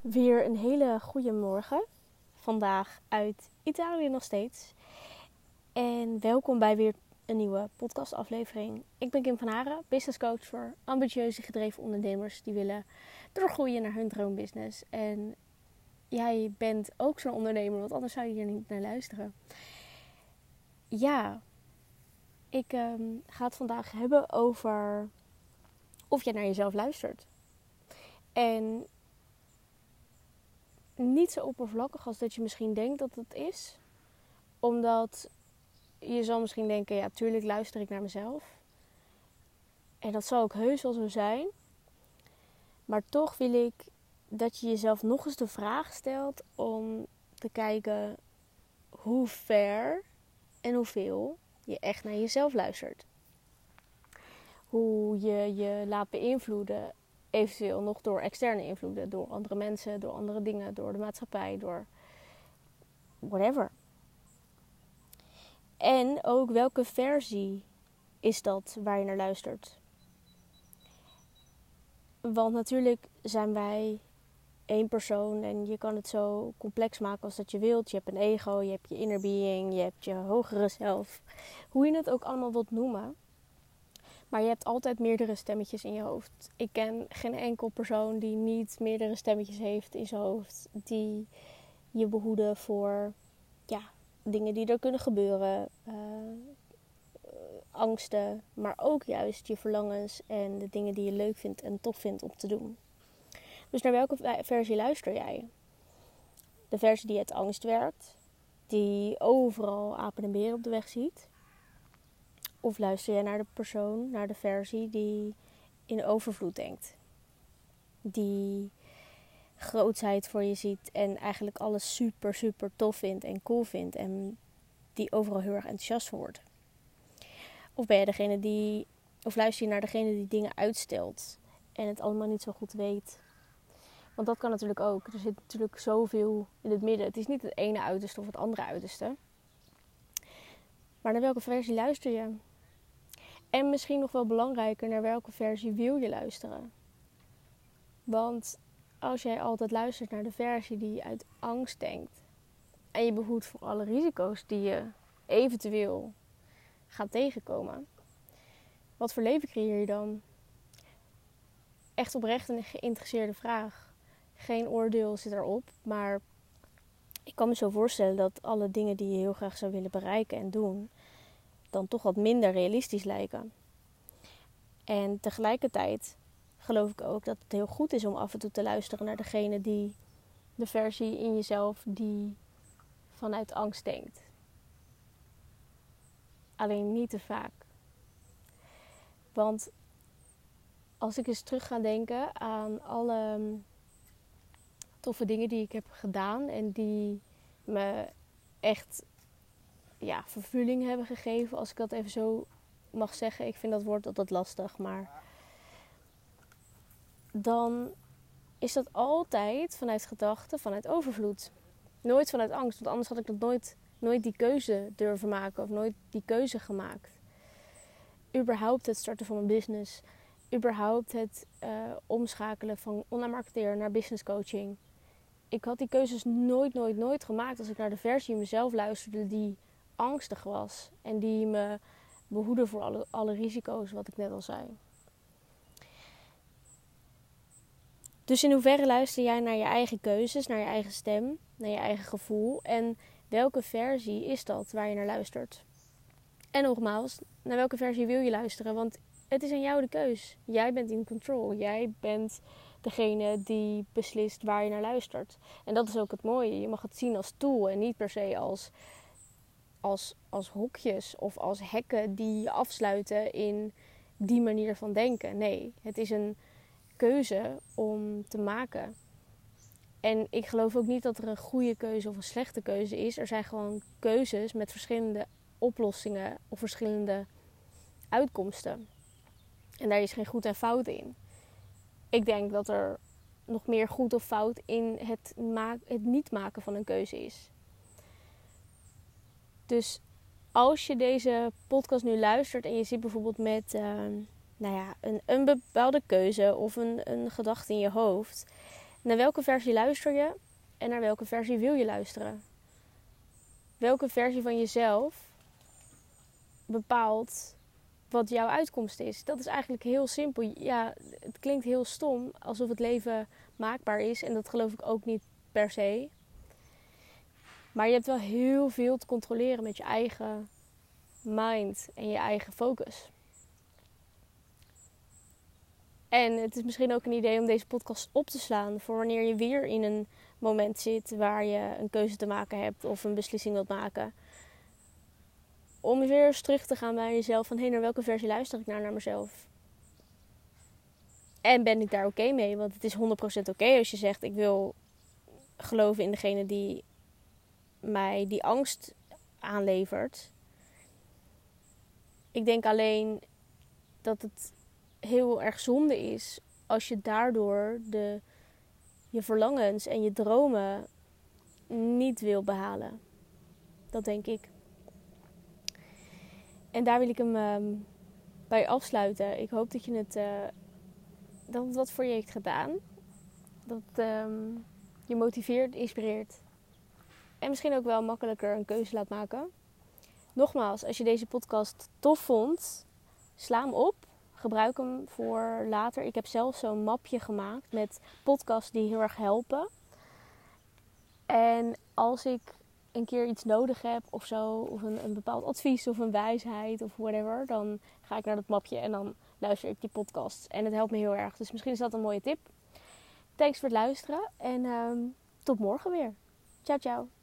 Weer een hele goede morgen. Vandaag uit Italië nog steeds. En welkom bij weer een nieuwe podcastaflevering. Ik ben Kim van Haren, business coach voor ambitieuze gedreven ondernemers die willen doorgroeien naar hun droombusiness. En jij bent ook zo'n ondernemer, want anders zou je hier niet naar luisteren. Ja, ik ehm, ga het vandaag hebben over of jij naar jezelf luistert. En niet zo oppervlakkig als dat je misschien denkt dat het is. Omdat je zal misschien denken, ja, tuurlijk luister ik naar mezelf. En dat zal ook heus wel zo zijn. Maar toch wil ik dat je jezelf nog eens de vraag stelt om te kijken hoe ver en hoeveel je echt naar jezelf luistert. Hoe je je laat beïnvloeden eventueel nog door externe invloeden, door andere mensen, door andere dingen, door de maatschappij, door whatever. En ook welke versie is dat waar je naar luistert? Want natuurlijk zijn wij één persoon en je kan het zo complex maken als dat je wilt. Je hebt een ego, je hebt je inner being, je hebt je hogere zelf. Hoe je het ook allemaal wilt noemen. Maar je hebt altijd meerdere stemmetjes in je hoofd. Ik ken geen enkel persoon die niet meerdere stemmetjes heeft in zijn hoofd. Die je behoeden voor ja, dingen die er kunnen gebeuren. Uh, angsten, maar ook juist je verlangens en de dingen die je leuk vindt en tof vindt om te doen. Dus naar welke versie luister jij? De versie die het angst werkt, die overal apen en beren op de weg ziet. Of luister jij naar de persoon, naar de versie die in overvloed denkt. Die grootheid voor je ziet en eigenlijk alles super, super tof vindt en cool vindt. En die overal heel erg enthousiast wordt. Of ben je degene die, of luister je naar degene die dingen uitstelt en het allemaal niet zo goed weet. Want dat kan natuurlijk ook. Er zit natuurlijk zoveel in het midden. Het is niet het ene uiterste of het andere uiterste. Maar naar welke versie luister je? En misschien nog wel belangrijker, naar welke versie wil je luisteren? Want als jij altijd luistert naar de versie die uit angst denkt en je behoedt voor alle risico's die je eventueel gaat tegenkomen, wat voor leven creëer je dan? Echt oprecht een geïnteresseerde vraag. Geen oordeel zit erop, maar ik kan me zo voorstellen dat alle dingen die je heel graag zou willen bereiken en doen, dan toch wat minder realistisch lijken. En tegelijkertijd geloof ik ook dat het heel goed is om af en toe te luisteren naar degene die de versie in jezelf die vanuit angst denkt. Alleen niet te vaak. Want als ik eens terug ga denken aan alle toffe dingen die ik heb gedaan en die me echt ja, vervulling hebben gegeven, als ik dat even zo mag zeggen. Ik vind dat woord altijd lastig, maar dan is dat altijd vanuit gedachten, vanuit overvloed. Nooit vanuit angst, want anders had ik dat nooit, nooit die keuze durven maken of nooit die keuze gemaakt. Überhaupt het starten van een business, überhaupt het uh, omschakelen van online marketeer naar business coaching. Ik had die keuzes nooit, nooit, nooit gemaakt als ik naar de versie mezelf luisterde die angstig was. En die me behoeden voor alle, alle risico's, wat ik net al zei. Dus in hoeverre luister jij naar je eigen keuzes, naar je eigen stem, naar je eigen gevoel? En welke versie is dat waar je naar luistert? En nogmaals, naar welke versie wil je luisteren? Want het is aan jou de keus. Jij bent in control. Jij bent degene die beslist waar je naar luistert. En dat is ook het mooie. Je mag het zien als tool en niet per se als, als, als hokjes of als hekken die je afsluiten in die manier van denken. Nee, het is een keuze om te maken. En ik geloof ook niet dat er een goede keuze of een slechte keuze is. Er zijn gewoon keuzes met verschillende oplossingen of verschillende uitkomsten. En daar is geen goed en fout in. Ik denk dat er nog meer goed of fout in het, het niet maken van een keuze is. Dus als je deze podcast nu luistert en je zit bijvoorbeeld met uh, nou ja, een, een bepaalde keuze of een, een gedachte in je hoofd, Naar welke versie luister je en naar welke versie wil je luisteren? Welke versie van jezelf bepaalt wat jouw uitkomst is? Dat is eigenlijk heel simpel. Ja, het klinkt heel stom, alsof het leven maakbaar is. En dat geloof ik ook niet per se. Maar je hebt wel heel veel te controleren met je eigen mind en je eigen focus. En het is misschien ook een idee om deze podcast op te slaan voor wanneer je weer in een moment zit waar je een keuze te maken hebt of een beslissing wilt maken. Om weer eens terug te gaan bij jezelf van hé, hey, naar welke versie luister ik naar, naar mezelf? En ben ik daar oké mee? Want het is 100% oké als je zegt ik wil geloven in degene die mij die angst aanlevert. Ik denk alleen dat het heel erg zonde is als je daardoor de, je verlangens en je dromen niet wil behalen. Dat denk ik. En daar wil ik hem ehm, bij afsluiten. Ik hoop dat je het, uh, dat wat voor je heeft gedaan. Dat um, je motiveert, inspireert. En misschien ook wel makkelijker een keuze laat maken. Nogmaals, als je deze podcast tof vond, sla hem op. Gebruik hem voor later. Ik heb zelf zo'n mapje gemaakt met podcasts die heel erg helpen. En als ik een keer iets nodig heb of zo, of een, een bepaald advies of een wijsheid of whatever, dan ga ik naar dat mapje en dan luister ik die podcast. En het helpt me heel erg. Dus misschien is dat een mooie tip. Thanks voor het luisteren en um, tot morgen weer. Ciao, ciao.